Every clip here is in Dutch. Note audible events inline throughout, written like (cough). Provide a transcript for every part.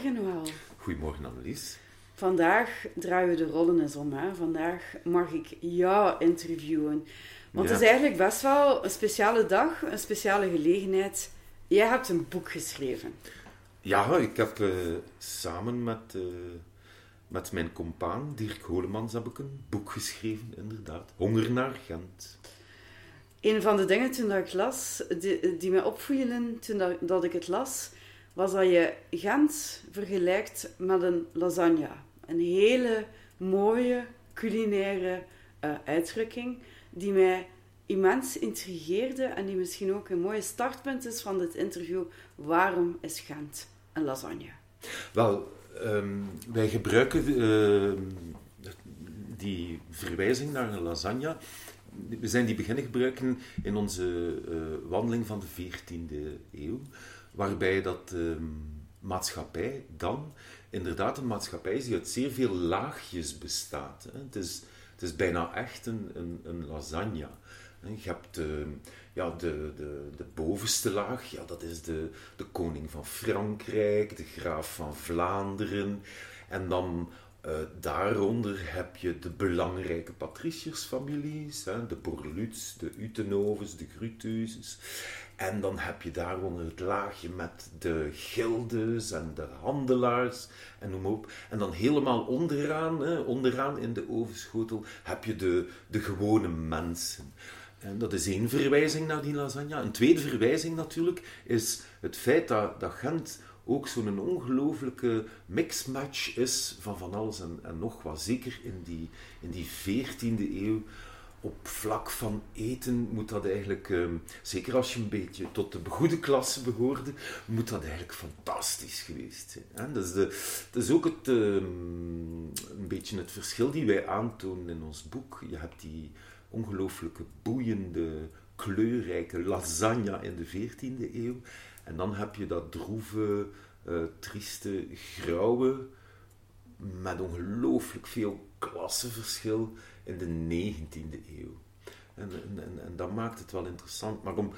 Goedemorgen, Noël. Goedemorgen, Annelies. Vandaag draaien we de rollen eens om. Hè? Vandaag mag ik jou interviewen. Want Ja. het is eigenlijk best wel een speciale dag, een speciale gelegenheid. Jij hebt een boek geschreven. Ja, ik heb eh, samen met, eh, met mijn compaan Dirk Holemans heb ik een boek geschreven, inderdaad. Honger naar Gent. Een van de dingen toen dat ik las, die, die mij opvielen toen dat, dat ik het las, was dat je Gent vergelijkt met een lasagne. Een hele mooie culinaire eh, uitdrukking die mij immens intrigeerde en die misschien ook een mooie startpunt is van dit interview. Waarom is Gent een lasagne? Wel, ehm, wij gebruiken ehm, die verwijzing naar een lasagne. We zijn die beginnen gebruiken in onze eh, wandeling van de 14e eeuw, waarbij dat ehm, maatschappij dan inderdaad een maatschappij is die uit zeer veel laagjes bestaat. Het, is, het is bijna echt een, een, lasagne. Je hebt ehm, ja, de, de, de bovenste laag, ja, dat is de, de koning van Frankrijk, de graaf van Vlaanderen. En dan eh, daaronder heb je de belangrijke patriciërsfamilies, hè, de Borluts, de Utenovens, de Gruteuses. En dan heb je daaronder het laagje met de gildes en de handelaars en noem op. En dan helemaal onderaan, hè, onderaan in de ovenschotel, heb je de, de gewone mensen. En dat is één verwijzing naar die lasagne. Een tweede verwijzing natuurlijk is het feit dat, dat Gent ook zo'n ongelooflijke mixmatch is van van alles en, en nog wat. Zeker in die, in die 14e eeuw. Op vlak van eten moet dat eigenlijk, ehm, zeker als je een beetje tot de begoede klasse behoorde, moet dat eigenlijk fantastisch geweest zijn. Hè? Dat, is de, dat is ook het, ehm, een beetje het verschil die wij aantonen in ons boek. Je hebt die ongelooflijke boeiende, kleurrijke lasagne in de 14e eeuw. En dan heb je dat droeve, eh, trieste, grauwe, met ongelooflijk veel klassenverschil in de 19e eeuw. En, en, en, dat maakt het wel interessant. Maar om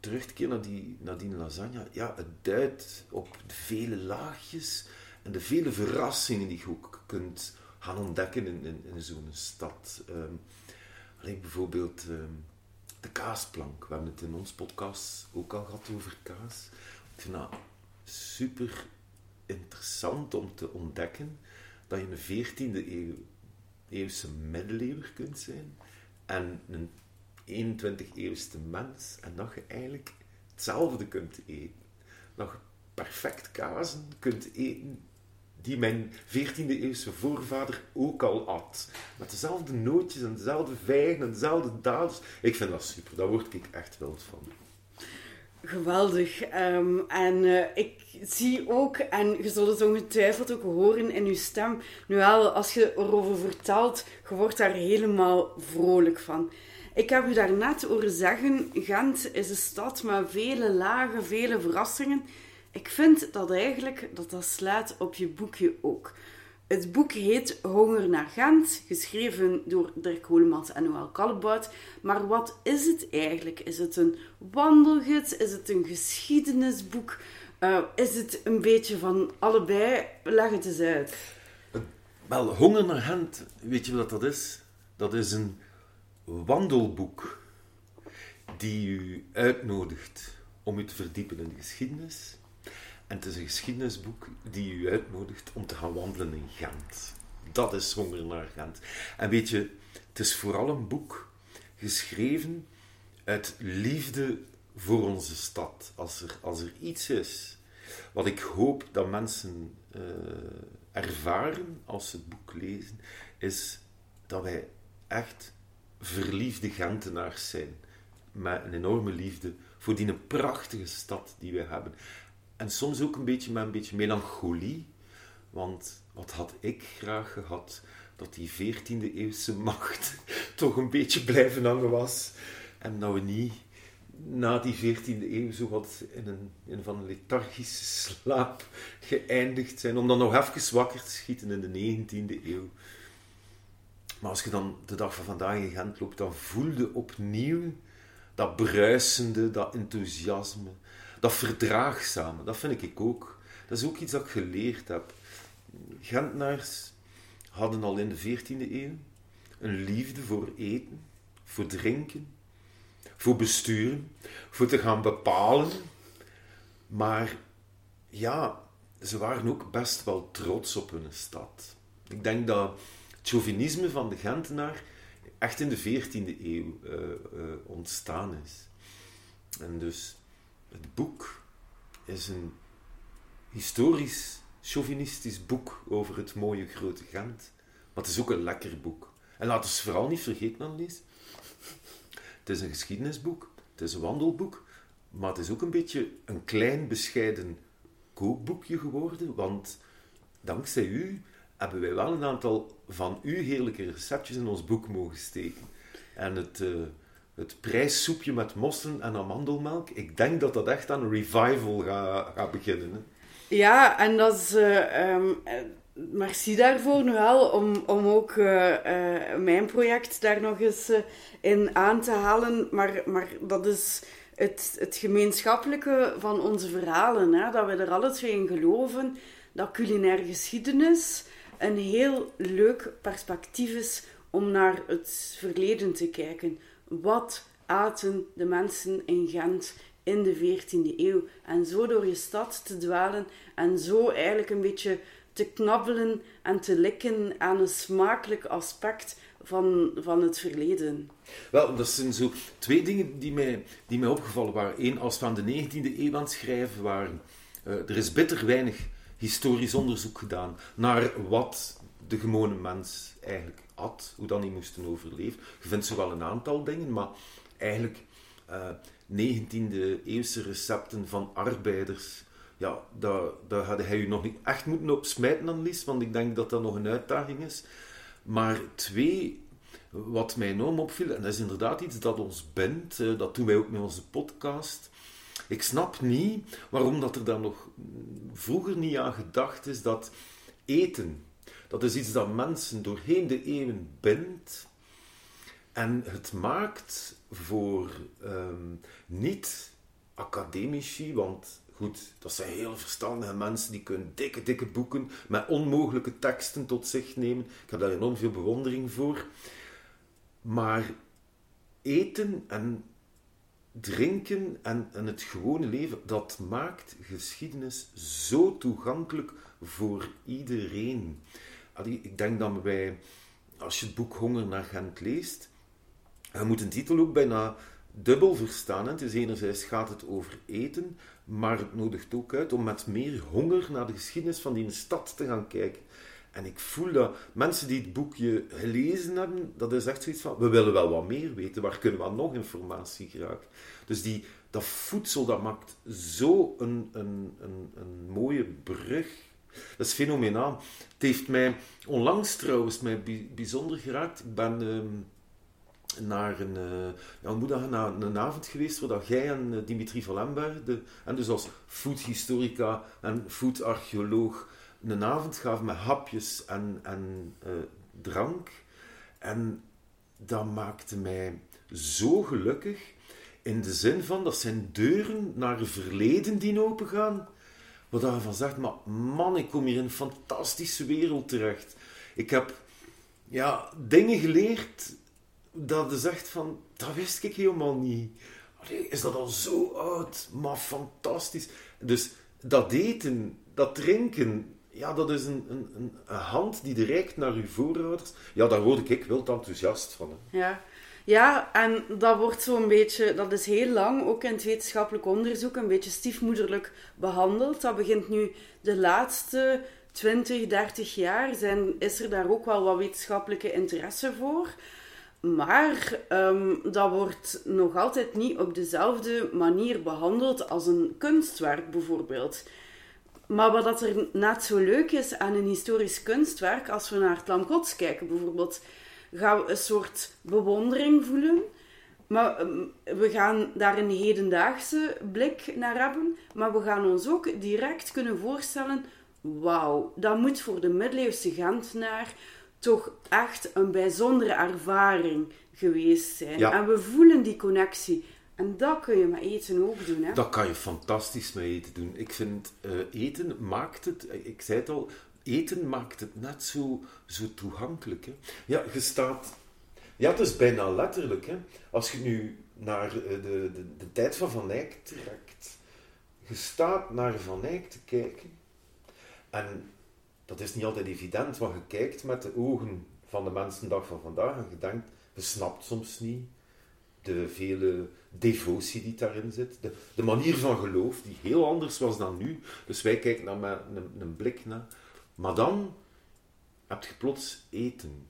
terug te keren naar die, naar die lasagne, ja, het duidt op de vele laagjes en de vele verrassingen die je ook kunt gaan ontdekken in, in, in zo'n stad. Ehm, alleen bijvoorbeeld ehm, de kaasplank. We hebben het in ons podcast ook al gehad over kaas. Ik vind dat super interessant om te ontdekken dat je een 14e eeuw, eeuwse middeleeuwer kunt zijn en een 21 eeuwste mens en dat je eigenlijk hetzelfde kunt eten. Dat je perfect kazen kunt eten die mijn 14e eeuwse voorvader ook al at. Met dezelfde nootjes en dezelfde vijgen en dezelfde dadels. Ik vind dat super, daar word ik echt wild van. Geweldig. Ehm, en eh, ik zie ook, en je zult het ongetwijfeld ook horen in je stem, nu wel, als je erover vertelt, je wordt daar helemaal vrolijk van. Ik heb u daarnet horen zeggen, Gent is een stad met vele lagen, vele verrassingen. Ik vind dat eigenlijk, dat dat slaat op je boekje ook. Het boek heet Honger naar Gent, geschreven door Dirk Holemans en Noël Kallebout. Maar wat is het eigenlijk? Is het een wandelgids? Is het een geschiedenisboek? Eh, is het een beetje van allebei? Leg het eens uit. Wel, Honger naar Gent, weet je wat dat is? Dat is een wandelboek die u uitnodigt om u te verdiepen in de geschiedenis. En het is een geschiedenisboek die u uitnodigt om te gaan wandelen in Gent. Dat is Honger naar Gent. En weet je, het is vooral een boek geschreven uit liefde voor onze stad. Als er, als er iets is wat ik hoop dat mensen eh, ervaren als ze het boek lezen, is dat wij echt verliefde Gentenaars zijn. Met een enorme liefde voor die prachtige stad die we hebben. En soms ook een beetje met een beetje melancholie. Want wat had ik graag gehad dat die 14e eeuwse macht (laughs) toch een beetje blijven hangen was. En dat we niet na die 14e eeuw zo wat in een, in van een lethargische (laughs) slaap geëindigd zijn. Om dan nog even wakker te schieten in de 19e eeuw. Maar als je dan de dag van vandaag in Gent loopt, dan voelde opnieuw dat bruisende, dat enthousiasme, dat verdraagzame. Dat vind ik ook. dat is ook iets dat ik geleerd heb. Gentenaars hadden al in de 14e eeuw een liefde voor eten, voor drinken, voor besturen, voor te gaan bepalen. Maar ja, ze waren ook best wel trots op hun stad. Ik denk dat het chauvinisme van de Gentenaar echt in de 14e eeuw uh, uh, ontstaan is. En dus het boek is een historisch, chauvinistisch boek over het mooie grote Gent. Maar het is ook een lekker boek. En laten we vooral niet vergeten, Annelies. Het is een geschiedenisboek, het is een wandelboek, maar het is ook een beetje een klein, bescheiden kookboekje geworden. Want dankzij u hebben wij wel een aantal van uw heerlijke receptjes in ons boek mogen steken. En het, uh, het prijssoepje met mossen en amandelmelk, ik denk dat dat echt aan een revival gaat ga beginnen. Ja, en dat is... Uh, um, merci daarvoor nu wel, om, om ook uh, mijn project daar nog eens in aan te halen. Maar, maar dat is het, het gemeenschappelijke van onze verhalen. Hè? Dat we er alle twee in geloven dat culinaire geschiedenis een heel leuk perspectief is om naar het verleden te kijken. Wat aten de mensen in Gent in de 14e eeuw? En zo door je stad te dwalen en zo eigenlijk een beetje te knabbelen en te likken aan een smakelijk aspect van, van het verleden. Wel, dat zijn zo twee dingen die mij, die mij opgevallen waren. Eén, als aan de 19e eeuw aan het schrijven waren, uh, er is bitter weinig historisch onderzoek gedaan naar wat de gewone mens eigenlijk had, hoe dan die moesten overleven. Je vindt zo wel een aantal dingen, maar eigenlijk uh, 19e eeuwse recepten van arbeiders, ja, daar, daar had hij u nog niet echt moeten op smijten, Annelies, want ik denk dat dat nog een uitdaging is. Maar twee, wat mij enorm opviel, en dat is inderdaad iets dat ons bindt, uh, dat doen wij ook met onze podcast, ik snap niet waarom dat er dan nog vroeger niet aan gedacht is dat eten, dat is iets dat mensen doorheen de eeuwen bindt en het maakt voor um, niet-academici, want goed, dat zijn heel verstandige mensen die kunnen dikke, dikke boeken met onmogelijke teksten tot zich nemen. Ik heb daar enorm veel bewondering voor. Maar eten en drinken en, en het gewone leven, dat maakt geschiedenis zo toegankelijk voor iedereen. Ik denk dat wij, als je het boek Honger naar Gent leest, je moet een titel ook bijna dubbel verstaan. Het is enerzijds gaat het over eten, maar het nodigt ook uit om met meer honger naar de geschiedenis van die stad te gaan kijken. En ik voel dat mensen die het boekje gelezen hebben, dat is echt zoiets van, we willen wel wat meer weten, waar kunnen we nog informatie geraken? Dus die, dat voedsel, dat maakt zo een, een, een, een mooie brug. Dat is fenomenaal. Het heeft mij onlangs trouwens mij bijzonder geraakt. Ik ben uh, naar een, uh, ja, moet naar een avond geweest waar dat jij en uh, Dimitri van Lemberg, en dus als foodhistorica en foodarcheoloog, een avond gaven met hapjes en, en uh, drank. En dat maakte mij zo gelukkig. In de zin van, dat zijn deuren naar een verleden die opengaan. Wat je van zegt, maar man, ik kom hier in een fantastische wereld terecht. Ik heb ja, dingen geleerd dat je zegt van, dat wist ik helemaal niet. Allee, is dat al zo oud, maar fantastisch. Dus dat eten, dat drinken, ja, dat is een, een, een, hand die reikt naar uw voorouders. Ja, daar word ik wel enthousiast van. Ja. Ja, en dat wordt zo'n beetje, dat is heel lang, ook in het wetenschappelijk onderzoek, een beetje stiefmoederlijk behandeld. Dat begint nu de laatste 20, 30 jaar, zijn, is er daar ook wel wat wetenschappelijke interesse voor. Maar um, dat wordt nog altijd niet op dezelfde manier behandeld als een kunstwerk bijvoorbeeld. Maar wat er net zo leuk is aan een historisch kunstwerk, als we naar het Lamkots kijken bijvoorbeeld, gaan we een soort bewondering voelen. Maar ehm, we gaan daar een hedendaagse blik naar hebben, maar we gaan ons ook direct kunnen voorstellen: wauw, dat moet voor de middeleeuwse Gentenaar toch echt een bijzondere ervaring geweest zijn. En we voelen die connectie En dat kun je met eten ook doen, hè? Dat kan je fantastisch met eten doen. Ik vind eh, eten maakt het, ik zei het al, eten maakt het net zo, zo toegankelijk. Hè? Ja, je staat. Ja, het is bijna letterlijk. Hè? Als je nu naar eh, de, de, de tijd van Van Eyck trekt, je staat naar Van Eyck te kijken. En dat is niet altijd evident, want je kijkt met de ogen van de mensendag van vandaag en je denkt, je snapt soms niet de vele devotie die daarin zit, de, de manier van geloof die heel anders was dan nu. Dus wij kijken naar met een, een blik naar. Maar dan heb je plots eten.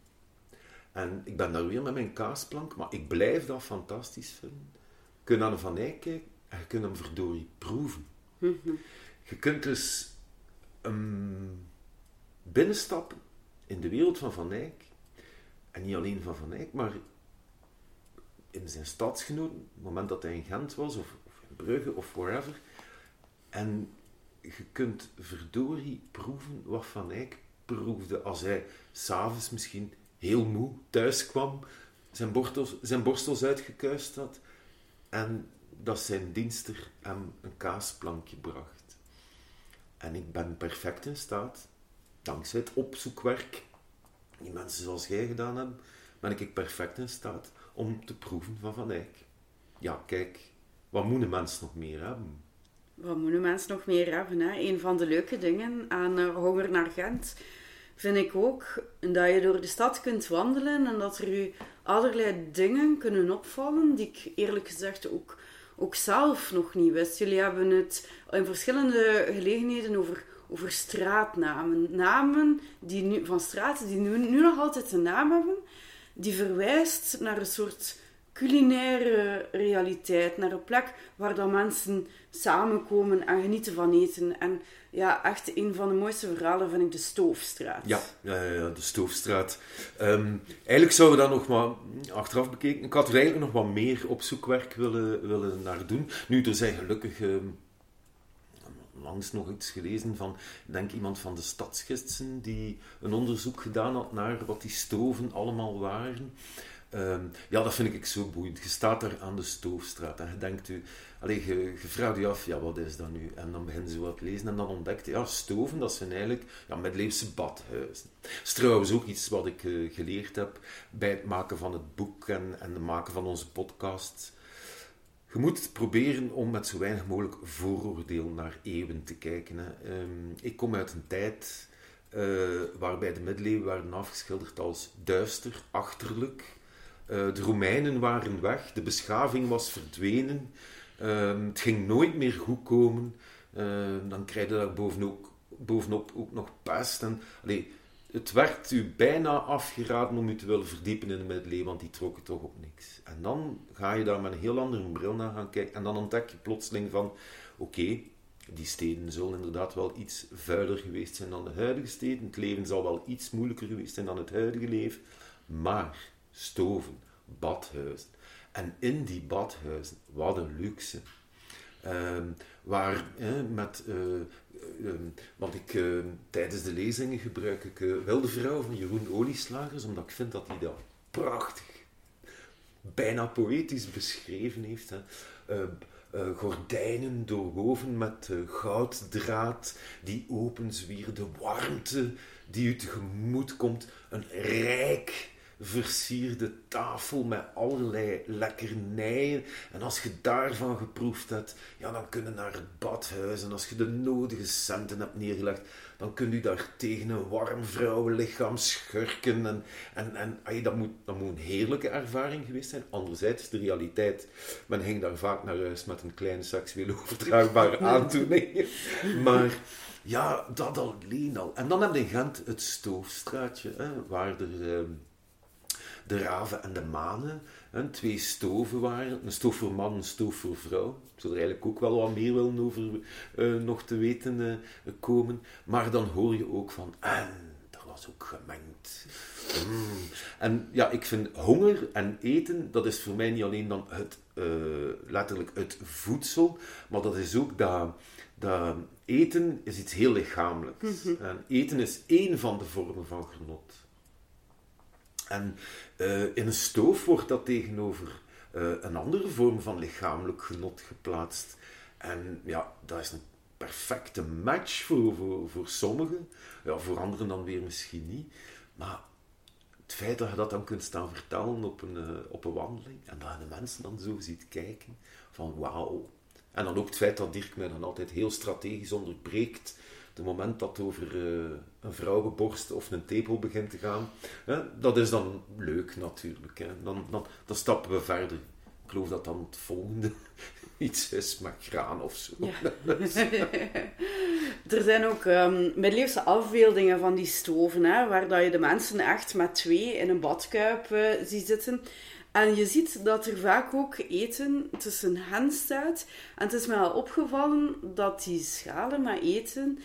En ik ben daar weer met mijn kaasplank, maar ik blijf dat fantastisch vinden. Je kunt naar de Van Eyck kijken en je kunt hem verdorie proeven. Je kunt dus um, binnenstappen in de wereld van Van Eyck. En niet alleen van Van Eyck, maar in zijn stadsgenoot, op het moment dat hij in Gent was, of, of in Brugge, of wherever. En je kunt verdorie proeven wat Van Eyck proefde als hij s'avonds misschien heel moe thuis kwam, zijn borstels, zijn borstels uitgekuist had en dat zijn dienster hem een kaasplankje bracht. En ik ben perfect in staat, dankzij het opzoekwerk die mensen zoals jij gedaan hebben, ben ik perfect in staat om te proeven van Van Eyck. Ja, kijk, wat moet een mens nog meer hebben? Wat moet een mens nog meer hebben? Hè? Een van de leuke dingen aan uh, Honger naar Gent vind ik ook dat je door de stad kunt wandelen en dat er je allerlei dingen kunnen opvallen die ik eerlijk gezegd ook, ook zelf nog niet wist. Jullie hebben het in verschillende gelegenheden over, over straatnamen. Namen die nu, van straten die nu, nu nog altijd een naam hebben, die verwijst naar een soort culinaire realiteit, naar een plek waar dan mensen samenkomen en genieten van eten. En ja, echt een van de mooiste verhalen vind ik de Stoofstraat. Ja, ja, ja de Stoofstraat. Um, eigenlijk zouden we daar nog maar achteraf bekeken. Ik had er eigenlijk nog wat meer opzoekwerk willen, willen naar doen. Nu, er zijn gelukkig. Um, langs nog iets gelezen van, denk iemand van de stadsgidsen, die een onderzoek gedaan had naar wat die stoven allemaal waren. Um, ja, dat vind ik zo boeiend. Je staat daar aan de Stoofstraat en je denkt u, Allee, je, vraagt je af, ja, wat is dat nu? En dan begin ze wat lezen en dan ontdekt je, ja, stoven, dat zijn eigenlijk ja, middeleeuwse badhuizen. Dat is trouwens ook iets wat ik uh, geleerd heb bij het maken van het boek en, en het maken van onze podcast. Je moet proberen om met zo weinig mogelijk vooroordeel naar eeuwen te kijken. Hè. Um, ik kom uit een tijd uh, waarbij de middeleeuwen werden afgeschilderd als duister, achterlijk. Uh, de Romeinen waren weg, de beschaving was verdwenen. Um, het ging nooit meer goed komen. Uh, dan krijg je daar bovenop, bovenop ook nog pest. Allee, het werd u bijna afgeraden om u te willen verdiepen in de middeleeuwen, want die trokken toch op niks. En dan ga je daar met een heel andere bril naar gaan kijken. En dan ontdek je plotseling van, oké, die steden zullen inderdaad wel iets vuiler geweest zijn dan de huidige steden. Het leven zal wel iets moeilijker geweest zijn dan het huidige leven. Maar stoven, badhuizen, en in die badhuizen, wat een luxe. Um, waar met, uh, um, want ik, uh, tijdens de lezingen gebruik ik uh, wel de vrouw van Jeroen Olieslagers, omdat ik vind dat hij dat prachtig, bijna poëtisch beschreven heeft. Hè. gordijnen doorwoven met gouddraad die openzwier, de warmte die u tegemoet komt, een rijk versierde tafel met allerlei lekkernijen. En als je daarvan geproefd hebt, ja, dan kun je naar het badhuis. En als je de nodige centen hebt neergelegd, dan kun je daar tegen een warm vrouwenlichaam schurken. En, en, en ay, dat, moet, dat moet een heerlijke ervaring geweest zijn. Anderzijds, de realiteit. Men ging daar vaak naar huis met een kleine seksueel overdraagbare (laughs) aandoening. Maar ja, dat alleen al. En dan heb je in Gent het Stoofstraatje, hè, waar er... Ehm, de raven en de manen. Hè, twee stoven waren. Een stoof voor man, een stoof voor vrouw. Ik zou er eigenlijk ook wel wat meer willen over uh, nog te weten uh, komen. Maar dan hoor je ook van... En dat was ook gemengd. Mm. En ja, ik vind honger en eten, dat is voor mij niet alleen dan het, uh, letterlijk het voedsel, maar dat is ook dat, dat eten is iets heel lichamelijks. Mm -hmm. En eten is één van de vormen van genot. En uh, in een stoof wordt dat tegenover eh, een andere vorm van lichamelijk genot geplaatst. En ja, dat is een perfecte match voor, voor, voor sommigen. Ja, voor anderen dan weer misschien niet. Maar het feit dat je dat dan kunt staan vertellen op een, uh, op een wandeling en dat je de mensen dan zo ziet kijken van wauw. En dan ook het feit dat Dirk mij dan altijd heel strategisch onderbreekt. Het moment dat het over uh, een vrouwenborst of een tepel begint te gaan, dat is dan leuk natuurlijk. Hè. Dan, dan, dan stappen we verder. Ik geloof dat dan het volgende (laughs) iets is met graan of zo. (laughs) Er zijn ook um, middeleeuwse afbeeldingen van die stoven, hè, waar dat je de mensen echt met twee in een badkuip uh, ziet zitten. En je ziet dat er vaak ook eten tussen hen staat. En het is me al opgevallen dat die schalen met eten,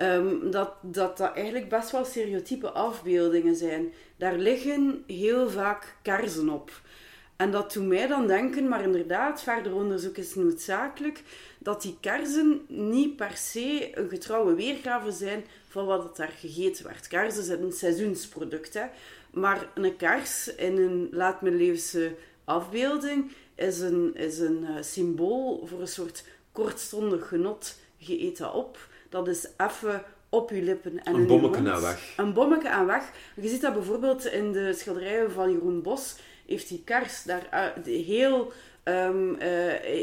um, dat, dat dat eigenlijk best wel stereotype afbeeldingen zijn. Daar liggen heel vaak kaarsen op. En dat doet mij dan denken, maar inderdaad, verder onderzoek is noodzakelijk, dat die kaarsen niet per se een getrouwe weergave zijn van wat daar gegeten werd. Kaarsen zijn een seizoensproduct, hè. Maar een kaars in een laatmiddeleeuwse afbeelding is een, is een uh, symbool voor een soort kortstondig genot. Dat op. Dat is even op je lippen en een bommetje aan weg. Een bommetje aan weg. Je ziet dat bijvoorbeeld in de schilderijen van Jeroen Bos heeft die kars daar heel, um, uh,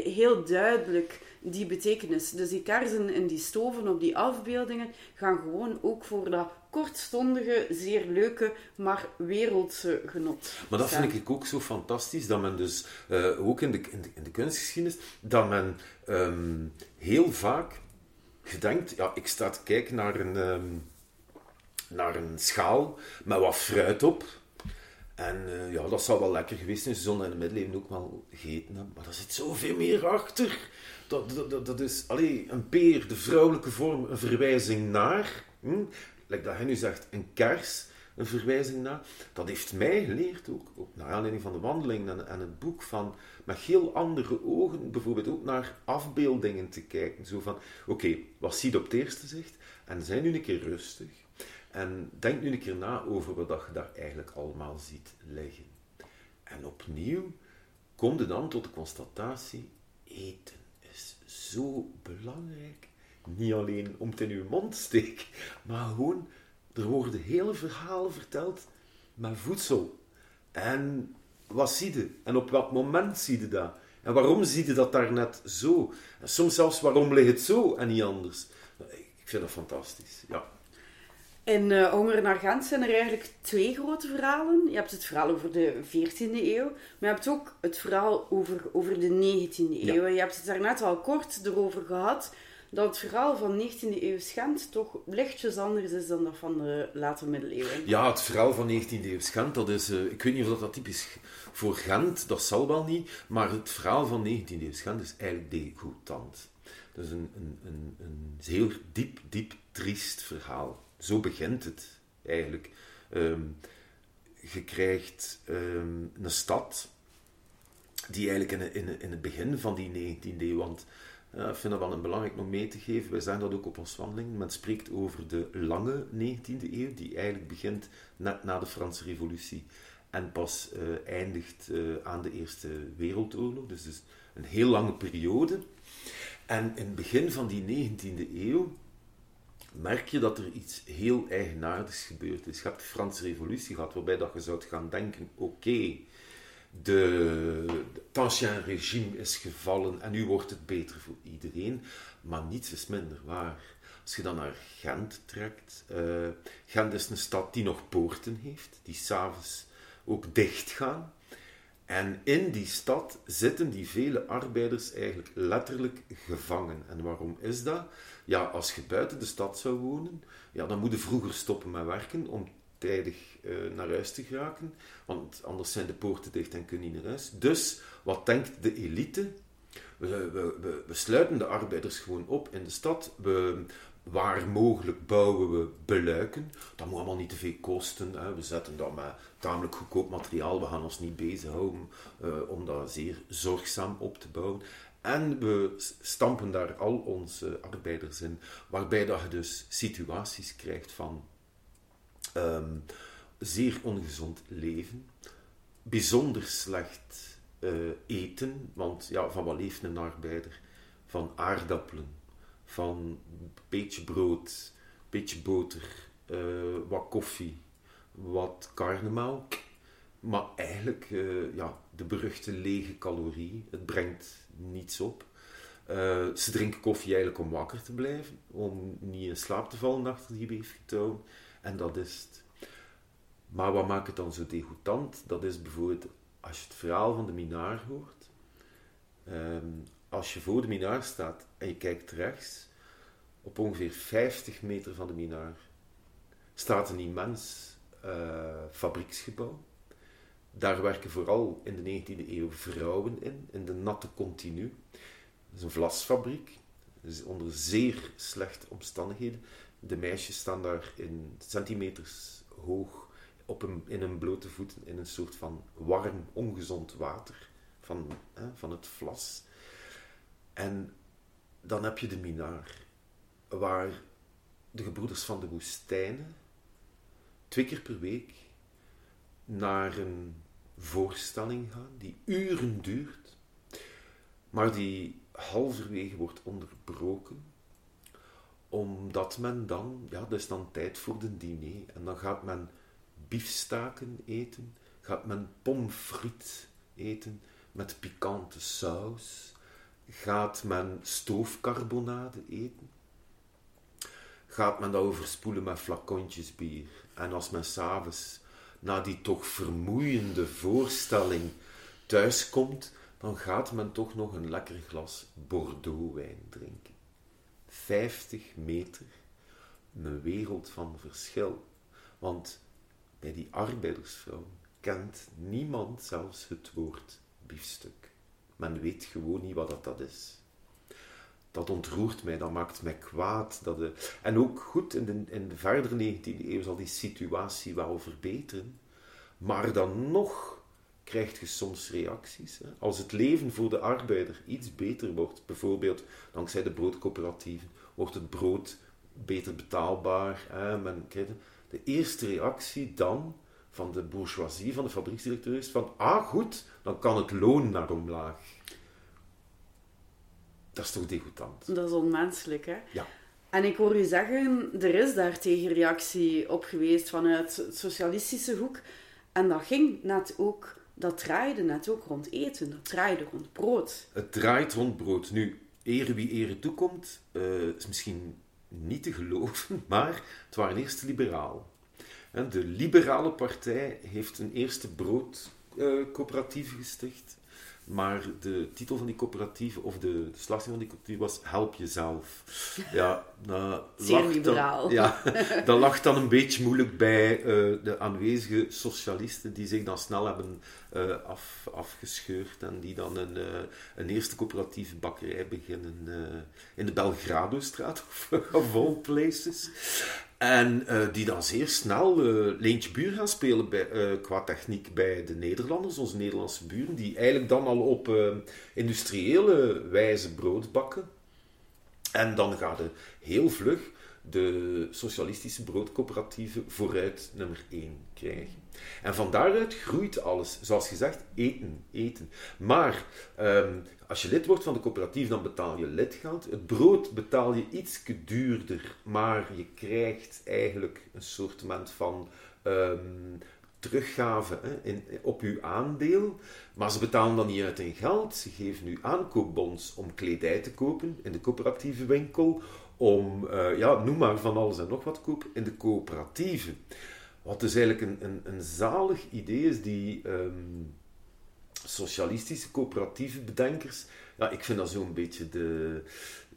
heel duidelijk die betekenis. Dus die karsen en die stoven op die afbeeldingen gaan gewoon ook voor dat kortstondige, zeer leuke, maar wereldse genot. Maar dat vind ik ook zo fantastisch, dat men dus, uh, ook in de, in de, in de kunstgeschiedenis, dat men um, heel vaak gedenkt, ja, ik sta te kijken naar een, um, naar een schaal met wat fruit op, en uh, ja, dat zou wel lekker geweest zijn. Zullen in het middeleeuwen ook wel gegeten. Maar er zit zoveel meer achter. Dat, dat, dat, is allee, een peer, de vrouwelijke vorm, een verwijzing naar. Hm? Dat hij nu zegt, een kers, een verwijzing naar. Dat heeft mij geleerd, ook, ook naar aanleiding van de wandeling en, en het boek, van met heel andere ogen bijvoorbeeld ook naar afbeeldingen te kijken. Zo van, oké, wat zie je op het eerste zicht? En zijn nu een keer rustig. En denk nu een keer na over wat je daar eigenlijk allemaal ziet liggen. En opnieuw kom je dan tot de constatatie: eten is zo belangrijk. Niet alleen om het in je mond te steken, maar gewoon, er worden hele verhalen verteld met voedsel. En wat zie je? En op welk moment zie je dat? En waarom zie je dat daar net zo? En soms zelfs waarom ligt het zo en niet anders? Ik vind dat fantastisch, ja. In uh, Honger naar Gent zijn er eigenlijk twee grote verhalen. Je hebt het verhaal over de 14e eeuw, maar je hebt ook het verhaal over, over de 19e eeuw. Je hebt het daarnet al kort erover gehad dat het verhaal van 19e eeuw Gent toch lichtjes anders is dan dat van de late middeleeuwen. Ja, het verhaal van 19e eeuw Gent, dat is, uh, ik weet niet of dat, typisch voor Gent, dat zal wel niet, maar het verhaal van 19e eeuw Gent is eigenlijk degoutant. Dat is een, een, een, een heel diep, diep, triest verhaal zo begint het eigenlijk. Um, je krijgt um, een stad die eigenlijk in, in, in het begin van die 19e eeuw, want uh, ik vind dat wel een belangrijk om mee te geven, wij zeggen dat ook op ons wandeling, men spreekt over de lange 19e eeuw, die eigenlijk begint net na de Franse revolutie en pas uh, eindigt uh, aan de Eerste Wereldoorlog, dus, dus een heel lange periode. En in het begin van die 19e eeuw merk je dat er iets heel eigenaardigs gebeurd is. Je hebt de Franse revolutie gehad, waarbij dat je zou gaan denken, oké, de, het ancien regime is gevallen en nu wordt het beter voor iedereen, maar niets is minder waar. Als je dan naar Gent trekt, uh, Gent is een stad die nog poorten heeft, die s'avonds ook dicht gaan. En in die stad zitten die vele arbeiders eigenlijk letterlijk gevangen. En waarom is dat? Ja, als je buiten de stad zou wonen, ja, dan moet je vroeger stoppen met werken om tijdig uh, naar huis te geraken. Want anders zijn de poorten dicht en kun je niet naar huis. Dus, wat denkt de elite? We, we, we, sluiten de arbeiders gewoon op in de stad. We, waar mogelijk bouwen we beluiken. Dat moet allemaal niet te veel kosten. Hè. We zetten dat met tamelijk goedkoop materiaal. We gaan ons niet bezighouden uh, om dat zeer zorgzaam op te bouwen. En we stampen daar al onze arbeiders in, waarbij dat je dus situaties krijgt van um, zeer ongezond leven, bijzonder slecht eh, eten, want ja, van wat leeft een arbeider? Van aardappelen, van een beetje brood, een beetje boter, eh, wat koffie, wat karnemelk. Maar eigenlijk, uh, ja, de beruchte lege calorie, het brengt niets op. Ze drinken koffie eigenlijk om wakker te blijven, om niet in slaap te vallen achter die weefgetouwen. En dat is het. Maar wat maakt het dan zo degoutant? Dat is bijvoorbeeld als je het verhaal van de minaar hoort. Um, als je voor de minaar staat en je kijkt rechts, op ongeveer 50 meter van de minaar staat een immens uh, fabrieksgebouw. Daar werken vooral in de 19e eeuw vrouwen in, in de natte continu. Het is een vlasfabriek, dus onder zeer slechte omstandigheden. De meisjes staan daar in centimeters hoog op in een blote voeten in een soort van warm, ongezond water van, hè, van het vlas. En dan heb je de minaar, waar de gebroeders van de woestijnen twee keer per week naar een voorstelling gaan die uren duurt, maar die halverwege wordt onderbroken, omdat men dan, ja, dat is dan tijd voor de diner, en dan gaat men biefstaken eten, gaat men pommes frites eten met pikante saus, gaat men stoofcarbonade eten, gaat men dat overspoelen met flacontjes bier. En als men s'avonds na die toch vermoeiende voorstelling thuiskomt, dan gaat men toch nog een lekker glas Bordeaux-wijn drinken. 50 meter, een wereld van verschil. Want bij die arbeidersvrouw kent niemand zelfs het woord biefstuk. Men weet gewoon niet wat dat, dat is. Dat ontroert mij, dat maakt mij kwaad. Dat de... En ook goed, in de, in de verdere 19e eeuw zal die situatie wel verbeteren. Maar dan nog krijg je soms reacties. Hè. Als het leven voor de arbeider iets beter wordt, bijvoorbeeld dankzij de broodcoöperatieven, wordt het brood beter betaalbaar. Hè. Men krijgt de eerste reactie dan van de bourgeoisie, van de fabrieksdirecteur is van, ah goed, dan kan het loon naar omlaag. Dat is toch degoutant? Dat is onmenselijk, hè? Ja. En ik hoor u zeggen, er is daar tegenreactie op geweest vanuit het socialistische hoek. En dat ging net ook, dat draaide ook rond eten, dat draaide rond brood. Het draait rond brood. Nu, ere wie ere toekomt, uh, is misschien niet te geloven, (laughs) maar het waren eerst liberaal. De liberale partij heeft een eerste broodcoöperatief gesticht. Maar de titel van die coöperatieve, of de, de slagzin van die coöperatieve was Help jezelf. Ja, (laughs) Zeer liberaal. Dan, ja, (laughs) dat lag dan een beetje moeilijk bij uh, de aanwezige socialisten die zich dan snel hebben uh, af, afgescheurd en die dan een, uh, een eerste coöperatieve bakkerij beginnen in de Belgrado-straat (laughs) of all places. En uh, die dan zeer snel uh, Leentje Buur gaan spelen bij, uh, qua techniek bij de Nederlanders, onze Nederlandse buren, die eigenlijk dan al op industriële wijze brood bakken. En dan gaat het heel vlug de socialistische broodcoöperatieve vooruit nummer 1 krijgen. En van daaruit groeit alles. Zoals gezegd, eten, eten. Maar um, als je lid wordt van de coöperatief, dan betaal je lidgeld. Het brood betaal je iets duurder, maar je krijgt eigenlijk een soort van um, teruggave hè, in, op je aandeel. Maar ze betalen dan niet uit in geld. Ze geven u aankoopbons om kledij te kopen in de coöperatieve winkel. Om, uh, ja, noem maar van alles en nog wat kopen in de coöperatieve. Wat dus eigenlijk een, een, een zalig idee is die... Um, socialistische coöperatieve bedenkers, ja, ik vind dat zo'n beetje de,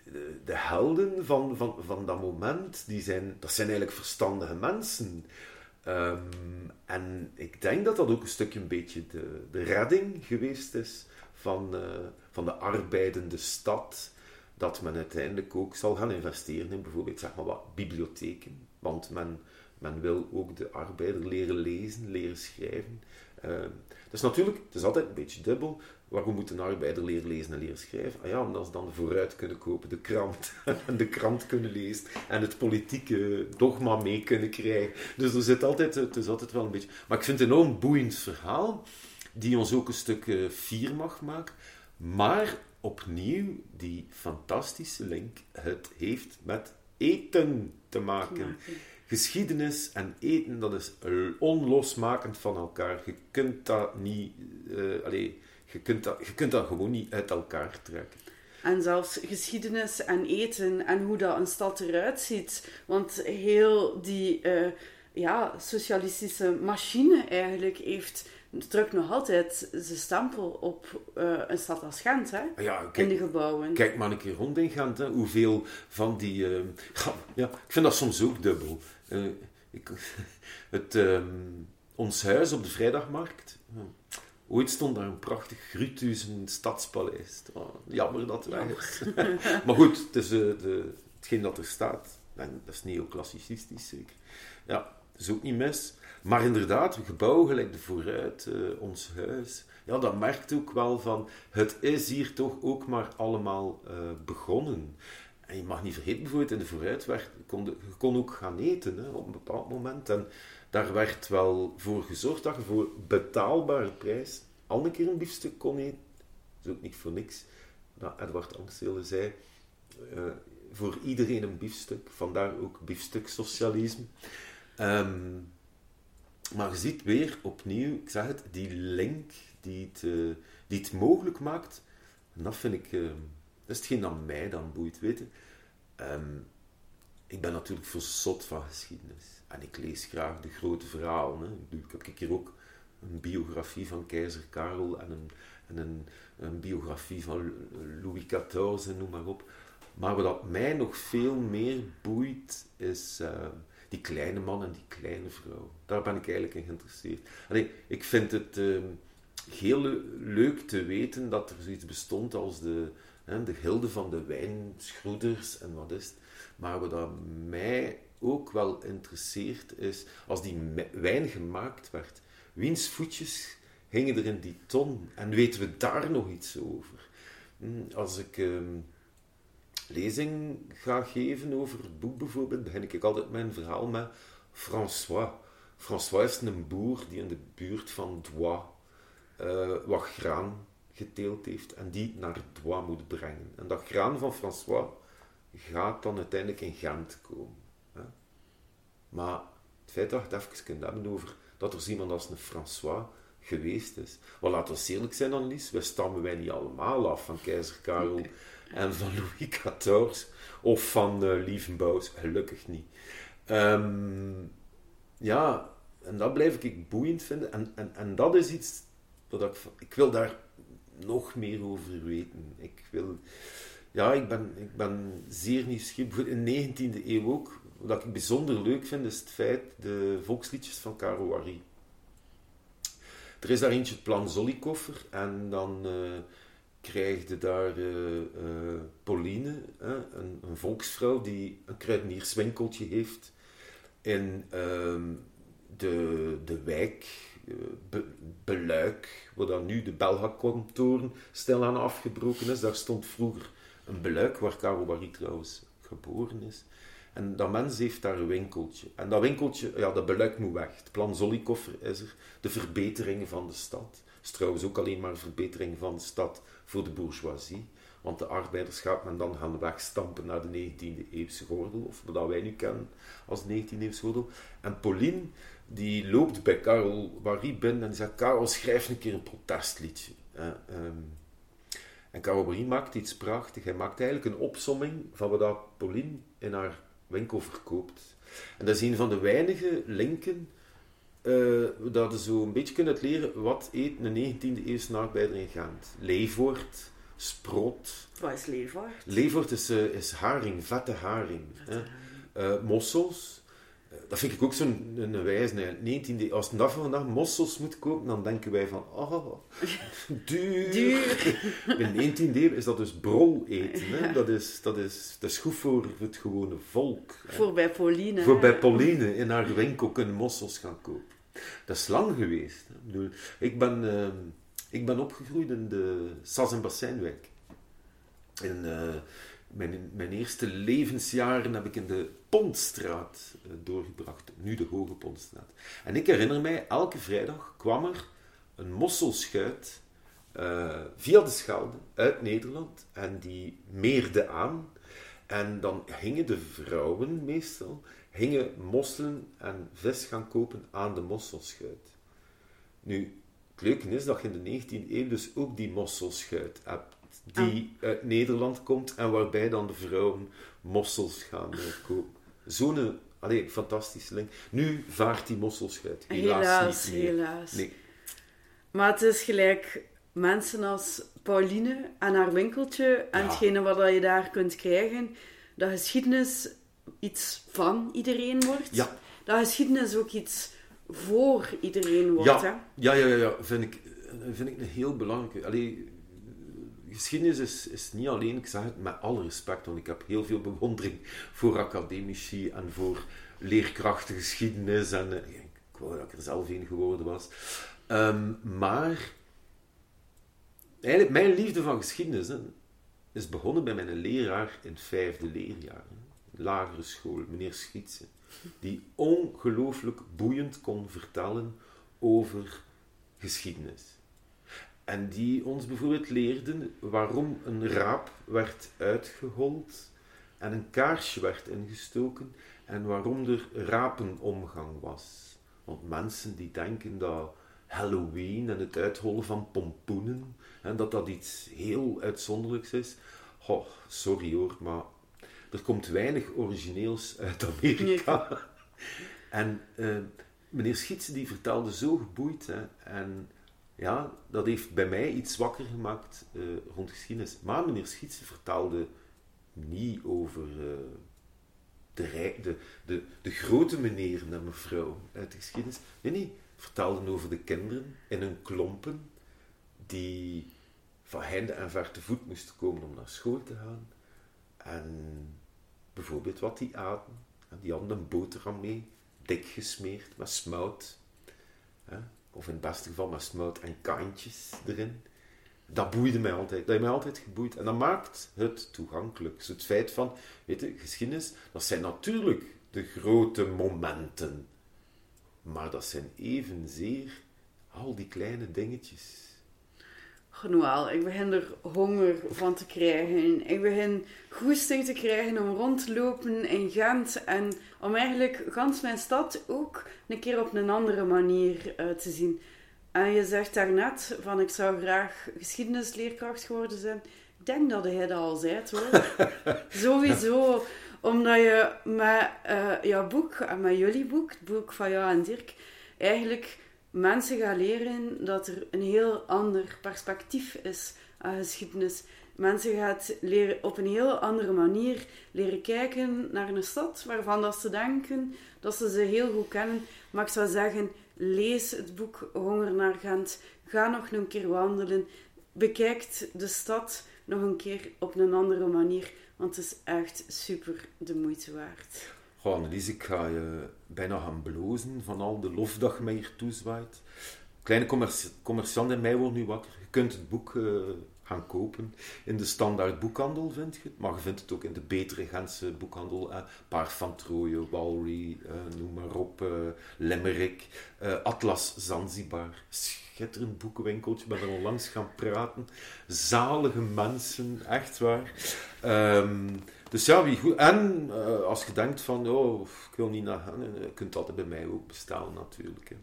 de, de, helden van, van, van dat moment. Die zijn, dat zijn eigenlijk verstandige mensen. Um, en ik denk dat dat ook een stukje een beetje de, de redding geweest is van, uh, van de arbeidende stad. Dat men uiteindelijk ook zal gaan investeren in bijvoorbeeld zeg maar wat, bibliotheken. Want men, men wil ook de arbeider leren lezen, leren schrijven. Uh, dus natuurlijk, het is altijd een beetje dubbel. Waarom moet een arbeider leren lezen en leren schrijven? Ah ja, omdat ze dan vooruit kunnen kopen, de krant. (laughs) de krant kunnen lezen. En het politieke dogma mee kunnen krijgen. Dus er zit altijd, het is altijd wel een beetje... Maar ik vind het een enorm boeiend verhaal. die ons ook een stuk uh, fier mag maken. Maar opnieuw die fantastische link. Het heeft met eten te maken. Geschiedenis en eten, dat is onlosmakend van elkaar. Je kunt dat niet... Uh, je, kunt dat, je kunt dat gewoon niet uit elkaar trekken. En zelfs geschiedenis en eten en hoe dat een stad eruit ziet. Want heel die uh, ja, socialistische machine eigenlijk heeft drukt nog altijd zijn stempel op uh, een stad als Gent, hè? Ja, kijk, in de gebouwen. Kijk maar een keer rond in Gent, hè. hoeveel van die... (laughs) Uh, ja, ik vind dat soms ook dubbel. Uh, ik, (laughs) het, um, ons huis op de vrijdagmarkt... Ooit stond daar een prachtig Grutuzen stadspaleis. Oh, jammer dat is. (laughs) maar goed, het is de, hetgeen dat er staat. En dat is neoclassicistisch zeker. Ja, dat is ook niet mis. Maar inderdaad, een gebouw gelijk de vooruit, uh, ons huis. Ja, dat merkt ook wel van, het is hier toch ook maar allemaal uh, begonnen. En je mag niet vergeten, bijvoorbeeld in de vooruit werd, kon je kon ook gaan eten hè, op een bepaald moment. En daar werd wel voor gezorgd dat je voor betaalbare prijs al een keer een biefstuk kon eten. Dat is ook niet voor niks. Dat Edward Angstelen zei, uh, voor iedereen een biefstuk. Vandaar ook biefstuksocialisme. Um, maar je ziet weer opnieuw, ik zeg het, die link die het, uh, die het mogelijk maakt. En dat vind ik, uh, dat is hetgeen dat mij dan boeit, weten. Um, ik ben natuurlijk verzot van geschiedenis. En ik lees graag de grote verhalen. Hè. Ik heb hier ook een biografie van keizer Karel en een, en een, biografie van Louis XIV, noem maar op. Maar wat mij nog veel meer boeit, is... Uh, die kleine man en die kleine vrouw. Daar ben ik eigenlijk in geïnteresseerd. Allee, ik vind het uh, heel leuk te weten dat er zoiets bestond als de, hè, de gilde van de wijnschroeders en wat is het. Maar wat mij ook wel interesseert is, als die wijn gemaakt werd, wiens voetjes hingen er in die ton? En weten we daar nog iets over? Hm, als ik... Uh, lezing ga geven over het boek bijvoorbeeld, begin ik altijd mijn verhaal met François. François is een boer die in de buurt van Dois uh, wat graan geteeld heeft en die naar Dois moet brengen. En dat graan van François gaat dan uiteindelijk in Gent komen. Hè? Maar het feit dat je het even kunt hebben over dat er iemand als een François geweest is. Wel, laten we eerlijk zijn, Annelies, we stammen wij niet allemaal af van keizer Karel en van Louis XIV of van uh, gelukkig niet. Um, ja, en dat blijf ik boeiend vinden. En, en, en dat is iets dat ik... Ik wil daar nog meer over weten. Ik wil... Ja, ik ben, ik ben zeer nieuwsgierig. In de 19e eeuw ook. Wat ik bijzonder leuk vind, is het feit... De volksliedjes van Caro Harry. Er is daar eentje, het Plan Zollikoffer. En dan... Uh, krijg je daar uh, uh, Pauline, een, een, volksvrouw die een kruidenierswinkeltje heeft in uh, de, de wijk eh, Be, Beluik, waar dan nu de Belga-kantoren stilaan afgebroken is. Daar stond vroeger een Beluik, waar Caro Barry trouwens geboren is. En dat mens heeft daar een winkeltje. En dat winkeltje, ja, dat Beluik moet weg. Het plan Zollikoffer is er. De verbeteringen van de stad. is trouwens ook alleen maar verbetering van de stad voor de bourgeoisie. Want de arbeiders gaat men dan gaan wegstampen naar de 19e eeuwse gordel, of wat wij nu kennen als 19e eeuwse gordel. En Pauline, die loopt bij Karel Barry binnen en zegt, Karel, schrijf een keer een protestliedje. Uh, en Karel Barry maakt iets prachtigs. Hij maakt eigenlijk een opsomming van wat Pauline in haar winkel verkoopt. En dat is een van de weinige linken uh, dat je zo een beetje kunt leren wat eet een 19e eeuwse arbeider in Gent. Leefwoord, sprot. Wat is leefwoord? Leefwoord is, uh, is haring, vette haring. Vette uh, mossels. Dat vind ik ook zo'n een wijze. 19e, als het van vandaag mossels moet kopen, dan denken wij van, oh, (laughs) duur. duur. In de 19e eeuw is dat dus brol eten. Hè? Ja. Dat, is, dat, is, dat is goed voor het gewone volk. Voor bij Pauline. Voor bij Pauline in haar winkel kunnen mossels gaan kopen. Dat is lang geweest. Ik, bedoel, ik, ben, uh, ik ben opgegroeid in de Sas- en Bassinwijk. In uh, mijn, mijn eerste levensjaren heb ik in de Pontstraat uh, doorgebracht. Nu de Hoge Pontstraat. En ik herinner mij, elke vrijdag kwam er een mosselschuit uh, via de Schelde uit Nederland en die meerde aan. En dan gingen de vrouwen meestal gingen mosselen en vis gaan kopen aan de mosselschuit. Nu, het leuke is dat je in de 19e eeuw dus ook die mosselschuit hebt die ah. uit Nederland komt en waarbij dan de vrouwen mossels gaan kopen. Zo'n Allee, fantastische link. Nu vaart die mosselschuit helaas, helaas niet meer. Helaas, Nee. Maar het is gelijk mensen als Pauline en haar winkeltje en hetgene wat je daar kunt krijgen, dat geschiedenis iets van iedereen wordt. Ja. Dat geschiedenis ook iets voor iedereen wordt. Ja, hè? ja, ja, ja, ja. Vind, ik, vind ik een heel belangrijke. Allee, geschiedenis is, is niet alleen, ik zeg het met alle respect, want ik heb heel veel bewondering voor academici en voor leerkrachten geschiedenis. En, uh, ik wou dat ik er zelf een geworden was. Um, maar eigenlijk, mijn liefde van geschiedenis is begonnen bij mijn leraar in het vijfde leerjaar. Lagere school, meneer Schietse. Die ongelooflijk boeiend kon vertellen over geschiedenis. En die ons bijvoorbeeld leerden waarom een raap werd uitgehold en een kaarsje werd ingestoken en waarom er rapenomgang was. Want mensen die denken dat Halloween en het uithollen van pompoenen, en dat dat iets heel uitzonderlijks is. Oh, sorry hoor, maar er komt weinig origineels uit Amerika. (laughs) En uh, meneer Schietse die vertelde zo geboeid. Hè, en ja, dat heeft bij mij iets wakker gemaakt uh, rond geschiedenis. Maar meneer Schietse vertelde niet over uh, de, de, de, de grote meneer en mevrouw uit de geschiedenis. Nee, nee, vertelden over de kinderen in hun klompen die van heinde en ver te voet moesten komen om naar school te gaan. En bijvoorbeeld wat die aten. Die hadden een boterham mee, dik gesmeerd met smout. Of in het beste geval met smout en kantjes erin. Dat boeide mij altijd. Dat heeft mij altijd geboeid. En dat maakt het toegankelijk. Dus het feit van, weet je, geschiedenis, dat zijn natuurlijk de grote momenten. Maar dat zijn evenzeer al die kleine dingetjes Genoeg, ik begin er honger van te krijgen. Ik begin goesting te krijgen om rond te lopen in Gent. En om eigenlijk gans mijn stad ook een keer op een andere manier uh, te zien. En je zegt daarnet van ik zou graag geschiedenisleerkracht geworden zijn. Ik denk dat hij dat al zei hoor. (laughs) Sowieso. Omdat je met uh, jouw boek en met jullie boek, het boek van jou en Dirk, eigenlijk mensen gaan leren dat er een heel ander perspectief is aan geschiedenis. Mensen gaan leren op een heel andere manier leren kijken naar een stad waarvan dat ze denken dat ze ze heel goed kennen. Maar ik zou zeggen, lees het boek Honger naar Gent. Ga nog een keer wandelen. Bekijk de stad nog een keer op een andere manier. Want het is echt super de moeite waard. Goh, Annelies, ik ga je bijna gaan blozen van al de lof dat je mij hier toezwaait. Kleine commerci commerciant in mij wordt nu wakker. Je kunt het boek uh, gaan kopen. In de standaard boekhandel vind je het, maar je vindt het ook in de betere Gentse boekhandel. Eh, Paar van Trooien, Walry, uh, noem maar op, uh, Limerick, Atlas Zanzibar. Schitterend boekenwinkeltje, ik ben er onlangs gaan praten. Zalige mensen, echt waar. Um, dus ja, wie goed. En uh, als je denkt van, oh, ik wil niet naar gaan, je kunt altijd bij mij ook bestaan natuurlijk.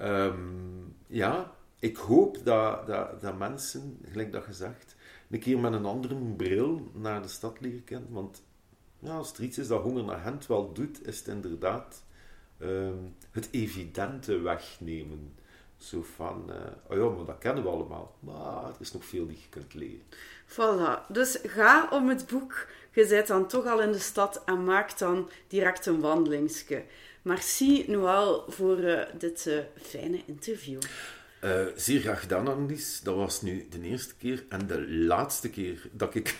Um, ja, ik hoop dat, dat, dat mensen, gelijk dat gezegd, een keer met een andere bril naar de stad leren kennen. Want ja, als er iets is dat Honger naar Gent wel doet, is het inderdaad um, het evidente wegnemen. Zo van, uh, oh ja, maar dat kennen we allemaal. Maar er is nog veel die je kunt leren. Voilà. Dus ga om het boek. Je bent dan toch al in de stad en maak dan direct een wandelingsje. Merci Noël voor uh, dit uh, fijne interview. Uh, zeer graag gedaan, Annelies. Dat was nu de eerste keer en de laatste keer dat ik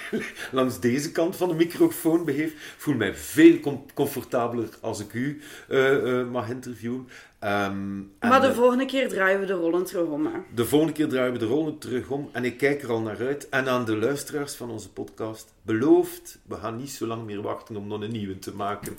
(laughs) langs deze kant van de microfoon begeef. voel mij veel com comfortabeler als ik u uh, uh, mag interviewen. Um, maar de volgende keer draaien we de rollen terug om. Hè? De volgende keer draaien we de rollen terug om en ik kijk er al naar uit. En aan de luisteraars van onze podcast, beloofd, we gaan niet zo lang meer wachten om nog een nieuwe te maken.